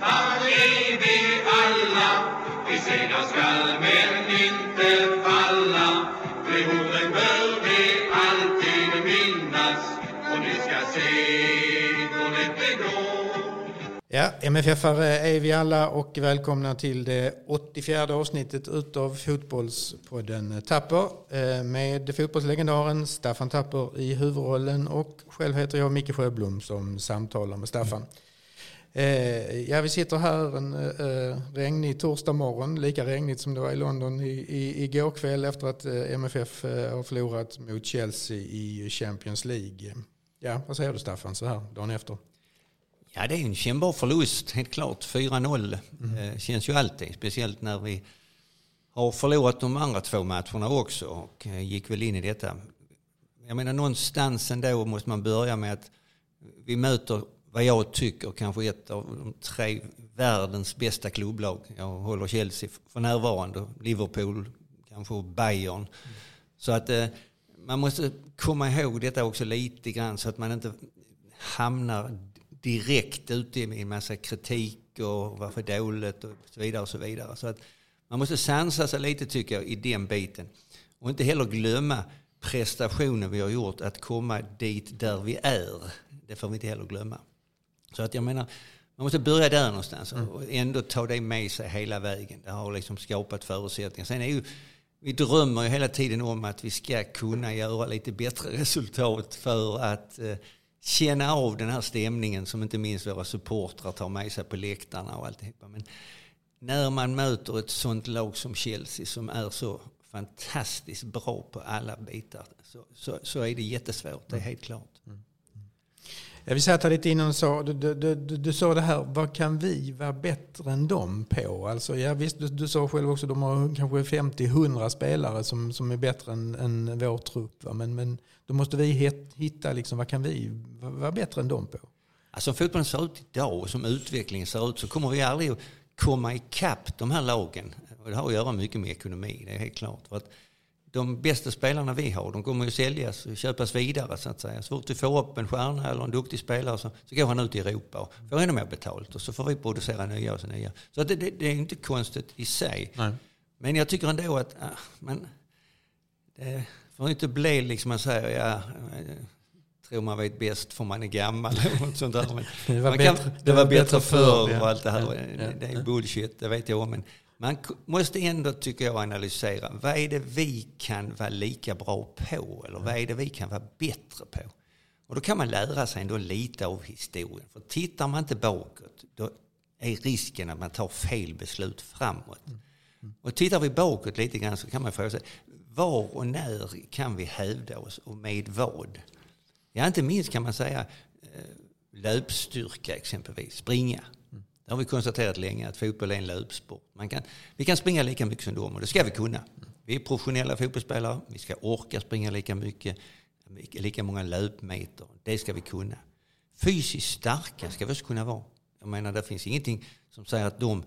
Habibi är vi alla. Vi segrar skall men inte falla. De orden bör vi alltid minnas och ni ska se hur lätt det går. Ja, MFF-are är vi alla och välkomna till det 84 avsnittet utav Fotbollspodden Tapper eh, med fotbollslegendaren Staffan Tapper i huvudrollen och själv heter jag Micke Sjöblom som samtalar med Staffan. Eh, ja, vi sitter här en eh, regnig torsdag morgon, lika regnigt som det var i London i, i, igår kväll efter att MFF har förlorat mot Chelsea i Champions League. Ja, vad säger du Staffan så här dagen efter? Ja, det är en kännbar förlust, helt klart. 4-0 mm. eh, känns ju alltid, speciellt när vi har förlorat de andra två matcherna också och eh, gick väl in i detta. Jag menar någonstans ändå måste man börja med att vi möter vad jag tycker kanske ett av de tre världens bästa klubblag. Jag håller Chelsea för närvarande, Liverpool, kanske Bayern. Mm. Så att eh, man måste komma ihåg detta också lite grann så att man inte hamnar direkt ute i en massa kritik och varför dåligt och så vidare. och så vidare. Så att man måste sansa sig lite tycker jag i den biten. Och inte heller glömma prestationen vi har gjort att komma dit där vi är. Det får vi inte heller glömma. Så att jag menar, man måste börja där någonstans och ändå ta det med sig hela vägen. Det har liksom skapat förutsättningar. Sen är ju, vi drömmer ju hela tiden om att vi ska kunna göra lite bättre resultat för att eh, känna av den här stämningen som inte minst våra supportrar tar med sig på läktarna och alltihopa. Men när man möter ett sånt lag som Chelsea som är så fantastiskt bra på alla bitar så, så, så är det jättesvårt, det är helt klart. Mm. Ja, vi satt här lite innan och sa, du, du, du, du, sa det här, vad kan vi vara bättre än dem på? Alltså, ja, visst, du, du sa själv också att de har kanske 50-100 spelare som, som är bättre än, än vår trupp. Va? Men, men då måste vi hitta, liksom, vad kan vi vara bättre än dem på? Alltså, som fotbollen ser ut idag och som utvecklingen ser ut så kommer vi aldrig att komma ikapp de här lagen. Och det har att göra mycket med ekonomi, det är helt klart. För att de bästa spelarna vi har, de kommer ju säljas och köpas vidare så att säga. Så fort vi får upp en stjärna eller en duktig spelare så, så går han ut i Europa och får ännu mer betalt och så får vi producera nya och så nya. Så det, det, det är inte konstigt i sig. Nej. Men jag tycker ändå att ah, man, det får inte bli liksom man säger, ja, tror man vet bäst för man är gammal. Och sånt där. Men det var, kan, bättre, det var bättre förr och allt det här. Ja, ja, det är bullshit, det vet jag om. Men man måste ändå, tycker jag, analysera. Vad är det vi kan vara lika bra på? Eller vad är det vi kan vara bättre på? Och då kan man lära sig ändå lite av historien. För tittar man inte bakåt, då är risken att man tar fel beslut framåt. Mm. Mm. Och tittar vi bakåt lite grann så kan man fråga sig, var och när kan vi hävda oss och med vad? Ja, inte minst kan man säga eh, löpstyrka exempelvis, springa. Det har vi konstaterat länge att fotboll är en löpsport. Man kan, vi kan springa lika mycket som dem och det ska vi kunna. Vi är professionella fotbollsspelare, vi ska orka springa lika mycket, lika många löpmeter. Det ska vi kunna. Fysiskt starka ska vi också kunna vara. Jag menar, det finns ingenting som säger att de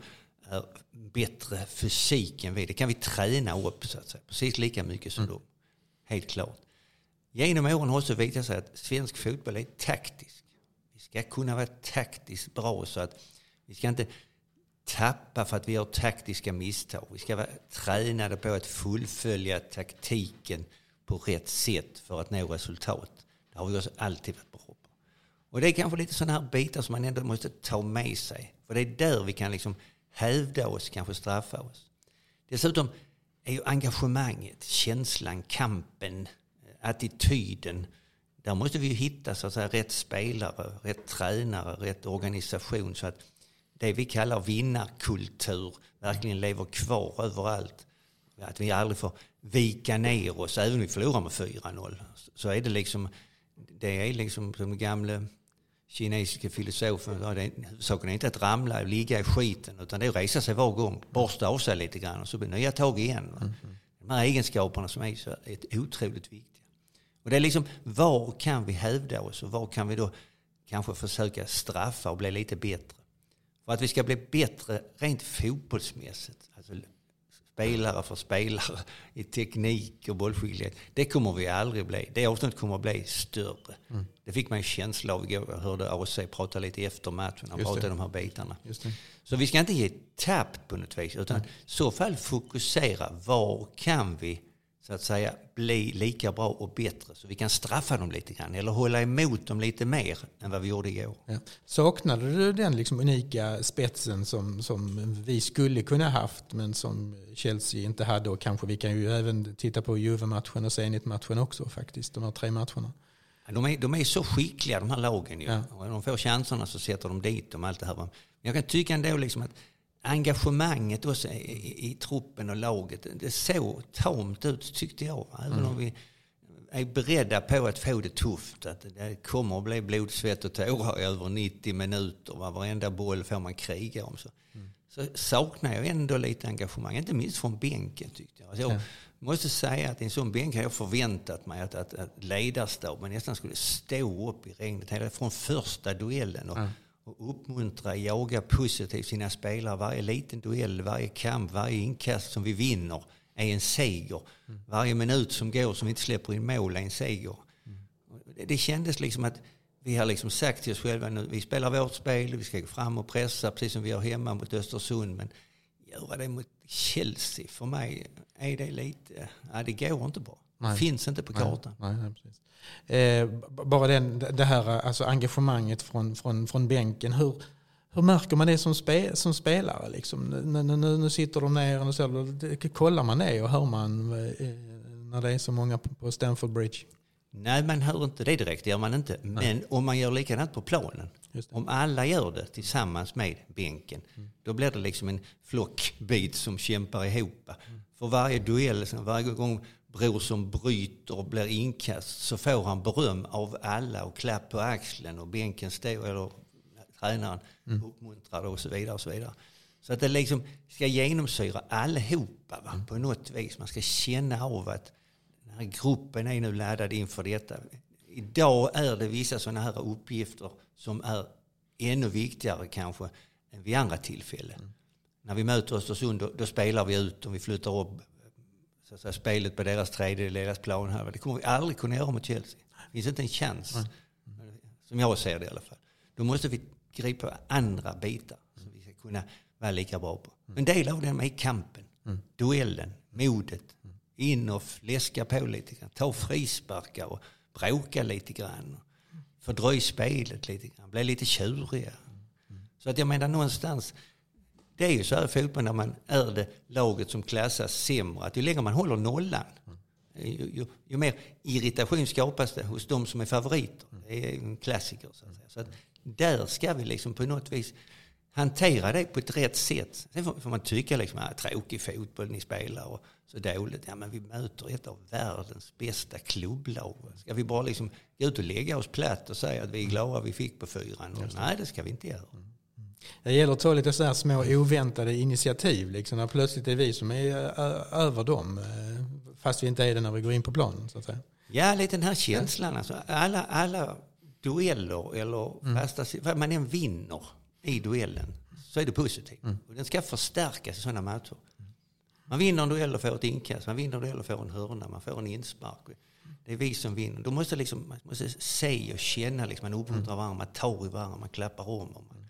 är bättre fysik än vi. Det kan vi träna upp så att säga. Precis lika mycket som mm. dem. Helt klart. Genom åren har också visat sig att svensk fotboll är taktisk. Vi ska kunna vara taktiskt bra så att vi ska inte tappa för att vi gör taktiska misstag. Vi ska vara tränade på att fullfölja taktiken på rätt sätt för att nå resultat. Det har vi också alltid varit bra på. Och det är kanske lite sådana här bitar som man ändå måste ta med sig. För det är där vi kan liksom hävda oss, kanske straffa oss. Dessutom är ju engagemanget, känslan, kampen, eh, attityden. Där måste vi ju hitta så att säga, rätt spelare, rätt tränare, rätt organisation så att det vi kallar vinnarkultur verkligen lever kvar överallt. Att vi aldrig får vika ner oss, även om vi förlorar med 4-0. Så är det liksom, det är liksom som den gamle kinesiska filosofen, saken är inte att ramla och ligga i skiten utan det är att resa sig var gång, borsta av sig lite grann och så blir det nya tag igen. Mm. De här egenskaperna som är så är otroligt viktiga. Och det är liksom, var kan vi hävda oss och var kan vi då kanske försöka straffa och bli lite bättre? För att vi ska bli bättre rent fotbollsmässigt, alltså spelare för spelare i teknik och bollskicklighet. Det kommer vi aldrig bli. Det avståndet kommer att bli större. Mm. Det fick man en känsla av igår. Jag hörde AC prata lite efter matchen. Han pratade om de här bitarna. Så vi ska inte ge tapp på något vis. Utan i så fall fokusera. Var kan vi så att säga bli lika bra och bättre så vi kan straffa dem lite grann eller hålla emot dem lite mer än vad vi gjorde igår. Ja. Saknade du den liksom unika spetsen som, som vi skulle kunna haft men som Chelsea inte hade och kanske vi kan ju även titta på Juve-matchen och Zenit-matchen också faktiskt, de här tre matcherna. De är, de är så skickliga de här lagen ju. Ja. Och de får chanserna så sätter de dit dem allt det här. Men jag kan tycka ändå liksom att engagemanget också i, i, truppen och laget. Det såg tamt ut tyckte jag. Även mm. om vi är beredda på att få det tufft. Att det kommer att bli blod, svett och tårar i över 90 minuter. Va? Varenda boll får man kriga om. Så, mm. så saknar jag ändå lite engagemang. Inte minst från bänken tyckte jag. Alltså jag ja. måste säga att i en sån bänk har jag förväntat mig att, att, att ledarstaben nästan skulle stå upp i regnet från första duellen. Och, mm och uppmuntra, jaga positivt sina spelare. Varje liten duell, varje kamp, varje inkast som vi vinner är en seger. Mm. Varje minut som går som vi inte släpper in mål är en seger. Mm. Det, det kändes liksom att vi har liksom sagt till oss själva nu, vi spelar vårt spel, vi ska gå fram och pressa precis som vi gör hemma mot Östersund. Men göra det mot Chelsea, för mig är det lite, ja, det går inte bra. Nej. Finns inte på kartan. Nej, nej, eh, bara den, det här alltså engagemanget från, från, från bänken. Hur, hur märker man det som, spe, som spelare? Liksom? Nu, nu, nu sitter de ner och så, kollar man det och hör man eh, när det är så många på Stamford Bridge? Nej, man hör inte det direkt, det gör man inte. Men Nej. om man gör likadant på planen. Om alla gör det tillsammans med bänken, mm. då blir det liksom en flockbit som kämpar ihop. Mm. För varje duell, varje gång Bror som bryter och blir inkast så får han beröm av alla och klapp på axeln och bänken står, eller tränaren mm. uppmuntrar och så vidare. och Så vidare. Så att det liksom ska genomsyra allihopa va? Mm. på något vis. Man ska känna av att den här gruppen är nu laddad inför detta. Idag är det vissa sådana här uppgifter som är ännu viktigare kanske än vid andra tillfällen. Mm. När vi möter Östersund då, då spelar vi ut och vi flyttar upp så att säga, spelet på deras tredjedel, deras plan här. Det kommer vi aldrig kunna göra mot Chelsea. Det finns inte en chans. Mm. Som jag ser det i alla fall. Då måste vi gripa andra bitar som vi ska kunna vara lika bra på. Mm. En del av dem är kampen, mm. duellen, modet. In och fläska på lite grann. Ta frisparkar och bråka lite grann. Fördröj spelet lite grann. Bli lite tjuriga. Så att jag menar någonstans det är ju så här i fotboll när man är det laget som klassas sämre. Att ju längre man håller nollan, ju, ju, ju, mer irritation skapas det hos de som är favoriter. Det är en klassiker. Så att. Så att där ska vi liksom på något vis hantera det på ett rätt sätt. Sen får, får man tycka liksom, att ah, tråkig fotboll ni spelar och så dåligt. Ja, men vi möter ett av världens bästa klubblag. Ska vi bara liksom gå ut och lägga oss platt och säga att vi är glada vi fick på fyran? Nej, det ska vi inte göra. Det gäller att ta lite så små oväntade initiativ. Liksom, när plötsligt är vi som är över dem. Eh, fast vi inte är det när vi går in på planen. Så att säga. Ja, lite den här känslan. Alltså, alla, alla dueller eller mm. fasta, vad man än vinner i duellen så är det positivt. Mm. Och den ska förstärkas i sådana matcher. Man vinner en duell och får ett inkast, man vinner en duell och får en hörna, man får en inspark. Det är vi som vinner. Då måste liksom, man måste se och känna, liksom, man uppmuntrar varandra, man tar i varandra, man klappar om. Och man,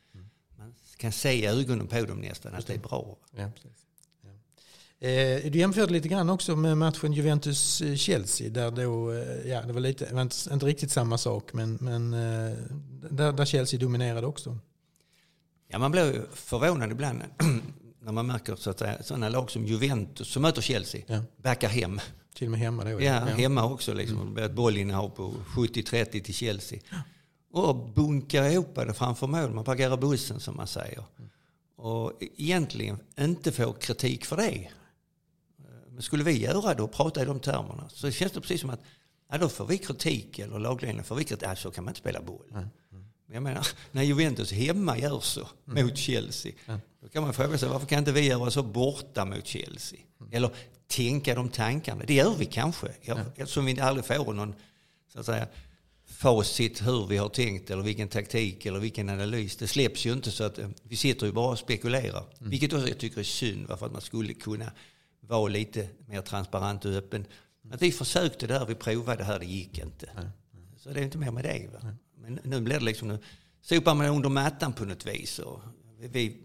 kan se i ögonen på dem nästan att det är bra. Ja, ja. Eh, du jämförde lite grann också med matchen Juventus-Chelsea. Där då, eh, ja, det var lite, inte riktigt samma sak, men, men eh, där, där Chelsea dominerade också. Ja, man blir förvånad ibland när man märker så att sådana lag som Juventus som möter Chelsea ja. backar hem. Till och med hemma då? Ja, ja. hemma också. Liksom. Mm. Det blir ett bollinnehav på 70-30 till Chelsea. Ja och bunkar ihop det framför mål. Man parkerar bussen som man säger. Och egentligen inte får kritik för det. Men skulle vi göra det och prata i de termerna så känns det precis som att ja, då får vi kritik, eller lagledningen får vi kritik. Ja, så kan man inte spela boll. Mm. Men jag menar, när Juventus hemma gör så mm. mot Chelsea, mm. då kan man fråga sig varför kan inte vi göra så borta mot Chelsea? Mm. Eller tänka de tankarna. Det gör vi kanske, eftersom vi aldrig får någon så att säga, facit hur vi har tänkt eller vilken taktik eller vilken analys. Det släpps ju inte så att eh, vi sitter ju bara och spekulerar. Mm. Vilket också jag tycker är synd för att man skulle kunna vara lite mer transparent och öppen. Att vi försökte där, vi provade det här, det gick inte. Så det är inte mer med det. Va? Men nu blir det liksom, nu sopar man under mattan på något vis. Och vi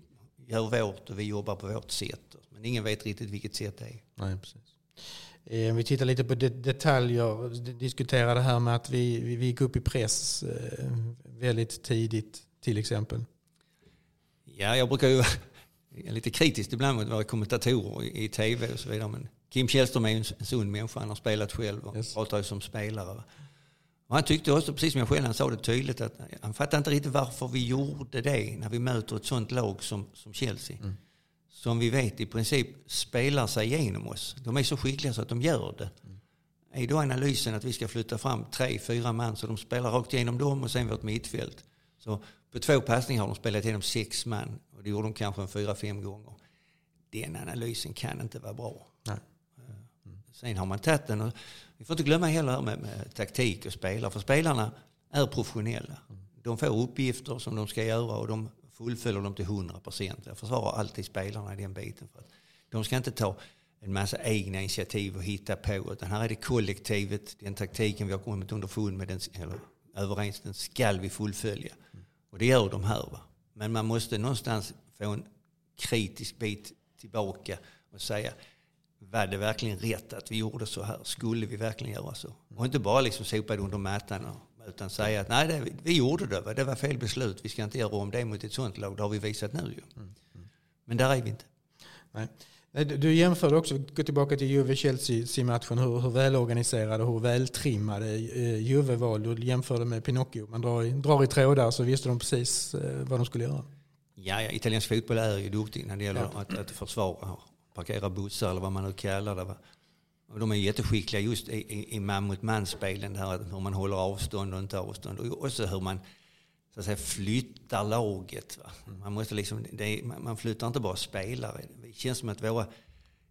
gör vårt och vi jobbar på vårt sätt. Men ingen vet riktigt vilket sätt det är. Nej, precis. Eh, Om vi tittar lite på det- detaljer, diskuterar det här med att vi, vi, gick upp i press eh, väldigt tidigt till exempel. Ja, jag brukar ju är lite kritisk ibland mot våra kommentatorer i, tv och så vidare. Men Kim Källström är ju en, sund människa. Han har spelat själv och Yes. pratar ju som spelare. Och han tyckte också, precis som jag själv, han sa det tydligt, att han fattade inte riktigt varför vi gjorde det när vi möter ett sånt lag som, som Chelsea. Som vi vet i princip spelar sig igenom oss. De är så skickliga så att de gör det. Är då analysen att vi ska flytta fram tre, fyra man så de spelar rakt igenom dem och sen vårt mittfält. Så på två passningar har de spelat igenom sex man och det gjorde de kanske en fyra, fem gånger. Den analysen kan inte vara bra. Nej. Sen har man tagit den och vi får inte glömma heller med, med taktik och spelare. För spelarna är professionella. De får uppgifter som de ska göra och de fullföljer dem till 100 procent. Jag försvarar alltid spelarna i den biten. För att de ska inte ta en massa egna initiativ och hitta på. Utan här är det kollektivet, den taktiken vi har kommit underfund med, den, eller överens, den ska vi fullfölja. Och det gör de här. Va? Men man måste någonstans få en kritisk bit tillbaka och säga var det verkligen rätt att vi gjorde så här? Skulle vi verkligen göra så? Och inte bara liksom sopa det under mattan och, utan säga att nej, det, vi gjorde det. Det var fel beslut. Vi ska inte göra om det mot ett sånt lag. Det har vi visat nu ju. Men där är vi inte. Nej. Du- jämförde också, gå tillbaka till Juve-Chelsea-matchen, hur, hur välorganiserade och hur vältrimmade eh, Juve var. Du jämförde med Pinocchio. Man drar i, drar i trådar så visste de precis eh, vad de skulle göra. Ja, ja, italiensk fotboll är ju duktig när det gäller Ja. att, att försvara parkera bussar eller vad man nu kallar det. Och de är jätteskickliga just i, i, i man mot man-spelen, där hur man håller avstånd och inte avstånd. Och också hur man så att säga, flyttar laget. Va? Man, måste liksom, är, man flyttar inte bara spelare. Det känns som att våra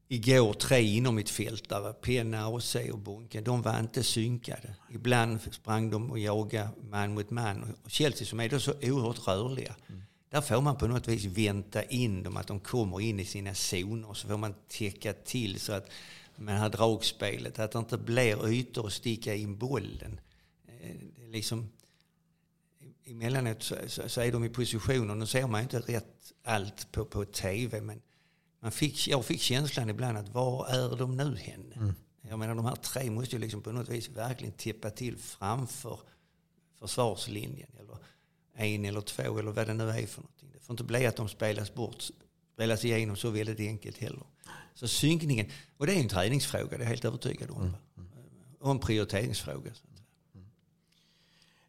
igår tre inom mitt fältare, Penna, Osse och Bonke, de var inte synkade. Ibland sprang de och jagade man mot man. Och Chelsea som är då så oerhört rörliga. Där får man på något vis vänta in dem, att de kommer in i sina zoner. Så får man täcka till så att med det här dragspelet, att det inte blir ytor att sticka in bollen. Eh, liksom, emellanåt så, så, så är de i positioner, nu ser man inte rätt allt på, på tv, men man fick, jag fick känslan ibland att var är de nu henne? Jag menar de här tre måste ju liksom på något vis verkligen tippa till framför försvarslinjen. Eller en eller två eller vad det nu är för någonting. Det får inte bli att de spelas bort, spelas igenom så väldigt enkelt heller. Så synkningen, och det är en träningsfråga, det är jag helt övertygad om. Och en prioriteringsfråga.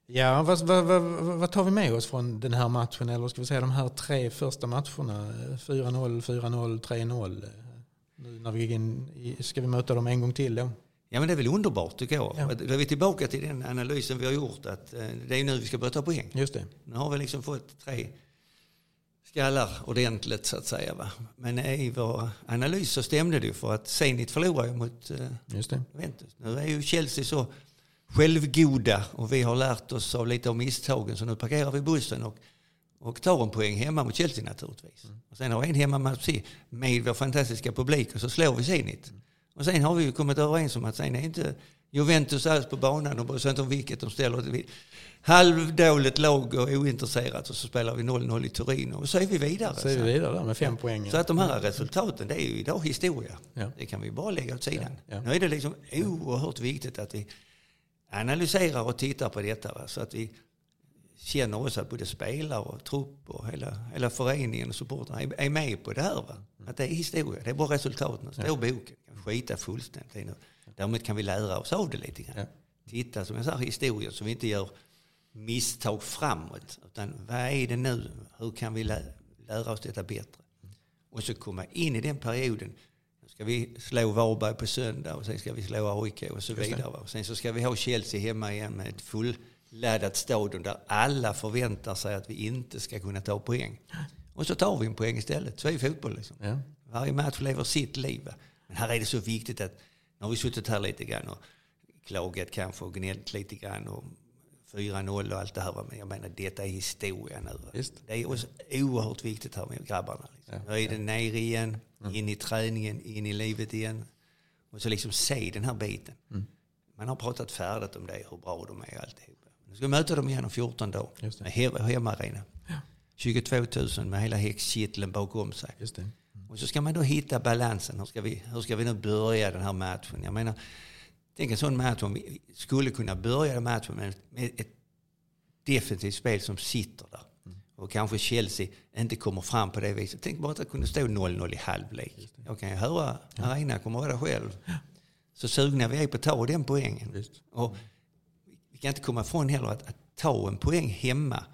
Ja, vad, vad, vad, vad tar vi med oss från den här matchen? Eller ska vi säga de här tre första matcherna? 4-0, 4-0, 3-0. eh, Nu när vi in ska vi möta dem en gång till då? Ja men det är väl underbart tycker jag. Ja. Då är vi tillbaka till den analysen vi har gjort att eh, det är nu vi ska börja ta poäng. Just det. Nu har vi liksom fått tre skallar ordentligt så att säga. Va? Men i vår analys så stämde det ju för att Zenit förlorade ju mot eh. Juventus. Nu är ju Chelsea så självgoda och vi har lärt oss av lite av misstagen så nu parkerar vi bussen och, och tar en poäng hemma mot Chelsea naturligtvis. Och sen har vi en hemmamatch med vår fantastiska publik och så slår vi Zenit. Och sen har vi ju kommit överens om att sen är inte Juventus alls på banan och bryr sig inte om vilket de ställer. Halvdåligt lag och ointresserat och så spelar vi 0-0 i Turin och så är vi vidare. Så är vi vidare där med fem poäng. Så att de här resultaten, det är ju idag historia. Ja. Det kan vi bara lägga åt sidan. Ja, ja. Nu är det liksom oerhört viktigt att vi analyserar och tittar på detta. Va? Så att vi känner också att både spelare och trupp och hela, hela föreningen och supportrarna är, är med på det här. Va? Att det är historia, det är bara resultaten. Står i boken. Skita fullständigt i nu. Däremot kan vi lära oss av det lite grann. Ja. Titta som jag sa, historien så vi inte gör misstag framåt. Utan vad är det nu? Hur kan vi lä- lära oss detta bättre? Och så komma in i den perioden. Nu ska vi slå Varberg på söndag och sen ska vi slå AIK och så vidare. Och sen så ska vi ha Chelsea hemma igen med ett fulladdat stadion där alla förväntar sig att vi inte ska kunna ta poäng. Och så tar vi en poäng istället. Så är fotboll liksom. Ja. Varje match lever sitt liv. Men här är det så viktigt att, nu har vi suttit här lite grann och klagat kanske och gnällt lite grann och 4-0 och allt det här. Men jag menar, detta är historia nu. Visst. Det är också oerhört viktigt här med grabbarna. Liksom. Nu är det nere igen, in i träningen, in i livet igen. Och så liksom se den här biten. Man har pratat färdigt om det, hur bra de är och alltihopa. Nu ska vi möta dem igen om 14 dagar. Just det. Med he- hemmaarena. 22 000 med hela häxkitteln bakom sig. Just det. Och så ska man då hitta balansen. Hur ska vi, hur ska vi nu börja den här matchen? Jag menar, tänk en sån match om vi skulle kunna börja matchen med, med ett defensivt spel som sitter där. Och kanske Chelsea inte kommer fram på det viset. Tänk bara att det kunde stå 0-0 i halvlek. Jag kan ju höra Arena kommer vara där själv. Så sugna vi är på att ta den poängen. Visst. Och vi kan inte komma ifrån heller att, att ta en poäng hemma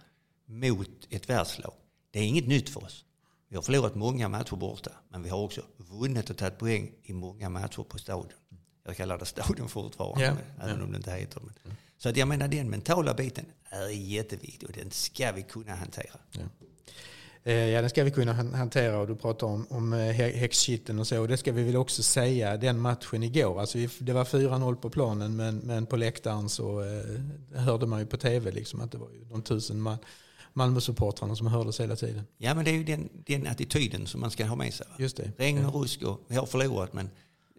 mot ett världslag. Det är inget nytt för oss. Vi har förlorat många matcher borta, men vi har också vunnit och tagit poäng i många matcher på stadion. Jag kallar det stadion fortfarande, Ja, även om det inte heter men. Så att jag menar den mentala biten är jätteviktig och den ska vi kunna hantera. Eh, Ja, den ska vi kunna han- hantera och du pratar om, om eh, hä- häxkitteln och så. Och det ska vi väl också säga, den matchen igår. Alltså vi, det var 4-0 på planen men, men på läktaren så eh, hörde man ju på tv liksom att det var ju de tusen man, Malmö-supportrarna som hördes hela tiden. Ja men det är ju den, den attityden som man ska ha med sig. Va? Just det. Regn och rusk och vi har förlorat men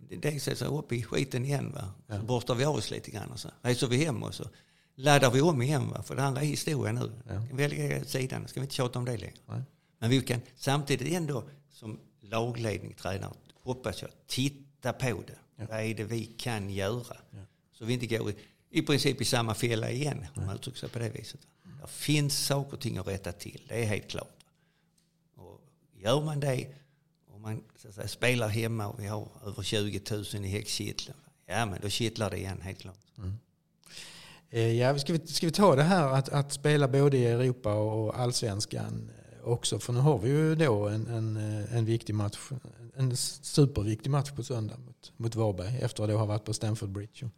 det- är så upp i skiten igen. Va? Så borstar vi av oss lite grann och så reser vi hem och så laddar vi om igen. Va? För det andra är historia nu. Ja. Kan åt sidan, ska vi inte tjata om det längre. Nej. Men vi kan samtidigt ändå som lagledning, tränare, hoppas jag, titta på det. Vad är det vi kan göra? Så vi inte går i, i princip i samma fälla igen, om man uttrycker sig på det viset. Det finns saker och ting att rätta till, det är helt klart. Och gör man det och man så att säga, spelar hemma och vi har över 20 000 i häxkittlen, ja men då kittlar det igen helt klart. Mm. Eh, ja, ska, vi, ska vi ta det här att, att spela både i Europa och allsvenskan eh, också? För nu har vi ju då en, en, eh, en viktig match, en superviktig match på söndag mot, mot Varberg efter att då ha varit på Stamford Bridge.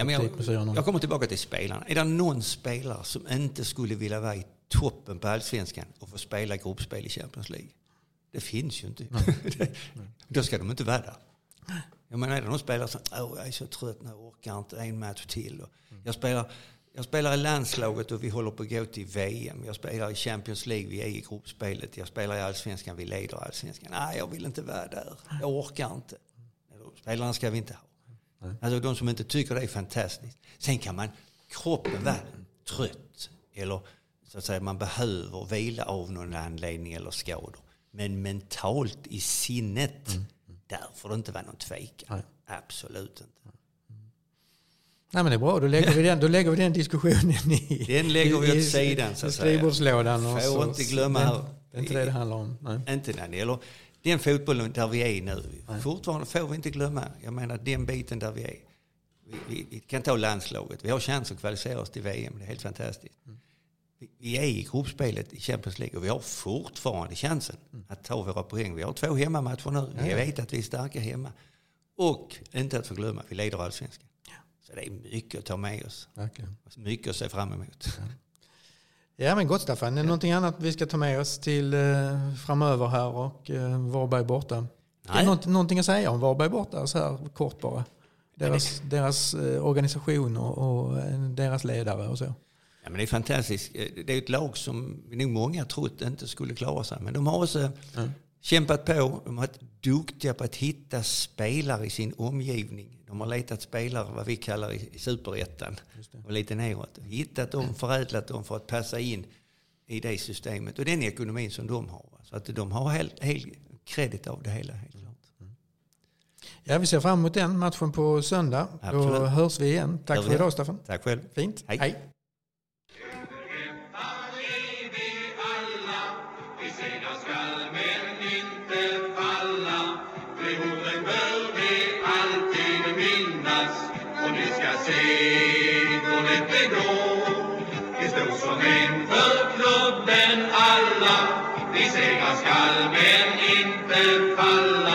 Ja, men Typ med 4-0. jag, jag kommer tillbaka till spelarna. Är det någon spelare som inte skulle vilja vara i toppen på allsvenskan och få spela gruppspel i Champions League? Det finns ju inte. Då ska de inte vara där. Jag menar, är det någon spelare som Åh, jag är så trött jag orkar inte en match till. Och jag, spelar, jag spelar i landslaget och vi håller på att gå till VM. Jag spelar i Champions League, vi är i gruppspelet. Jag spelar i allsvenskan, vi leder allsvenskan. Nej, jag vill inte vara där. Jag orkar inte. Spelarna ska vi inte ha. Alltså de som inte tycker det är fantastiskt. Sen kan man, kroppen vara trött. Eller så att säga man behöver vila av någon anledning eller skador. Men mentalt i sinnet, där får det inte vara någon tvekan. Nej. Absolut inte. Nej men det är bra, då lägger vi den, då lägger vi den diskussionen i Den lägger vi åt sidan, så att säga. skrivbordslådan. och Får så- inte glömma. Det är inte det det handlar om. Nej. Inte när det gäller den fotbollen där vi är nu. Fortfarande får vi inte glömma, jag menar den biten där vi är. Vi, vi, vi kan ta landslaget, vi har chans att kvalificera oss till VM, det är helt fantastiskt. Vi, vi är i gruppspelet i Champions League och vi har fortfarande chansen att ta våra poäng. Vi har två hemmamatcher nu, vi vet att vi är starka hemma. Och inte att förglömma, vi leder allsvenskan. Så det är mycket att ta med oss, Verkligen. mycket att se fram emot. Ja men gott Staffan, är det någonting annat vi ska ta med oss till eh, framöver här och eh, Varberg borta? Det Nej. något, någonting att säga om Varberg borta så här kort bara? Deras, deras eh, organisation och, deras ledare och så. Ja, men det är fantastiskt. Det är ett lag som nog många trott inte skulle klara sig. Men de har också kämpat på. De har varit duktiga på att hitta spelare i sin omgivning. De har letat spelare, vad vi kallar i superettan och lite neråt. Hittat dem, förädlat dem för att passa in i det systemet och den ekonomin som de har. Så att de har helt, helt kredit av det hela. Helt klart. Ja, vi ser fram emot den matchen på söndag. Då Absolut. hörs vi igen. Tack för idag Staffan. Tack själv. Fint. Hej. Hej. vi ni ska se det. Vi står som en för klubben alla, vi segrar skall men inte falla.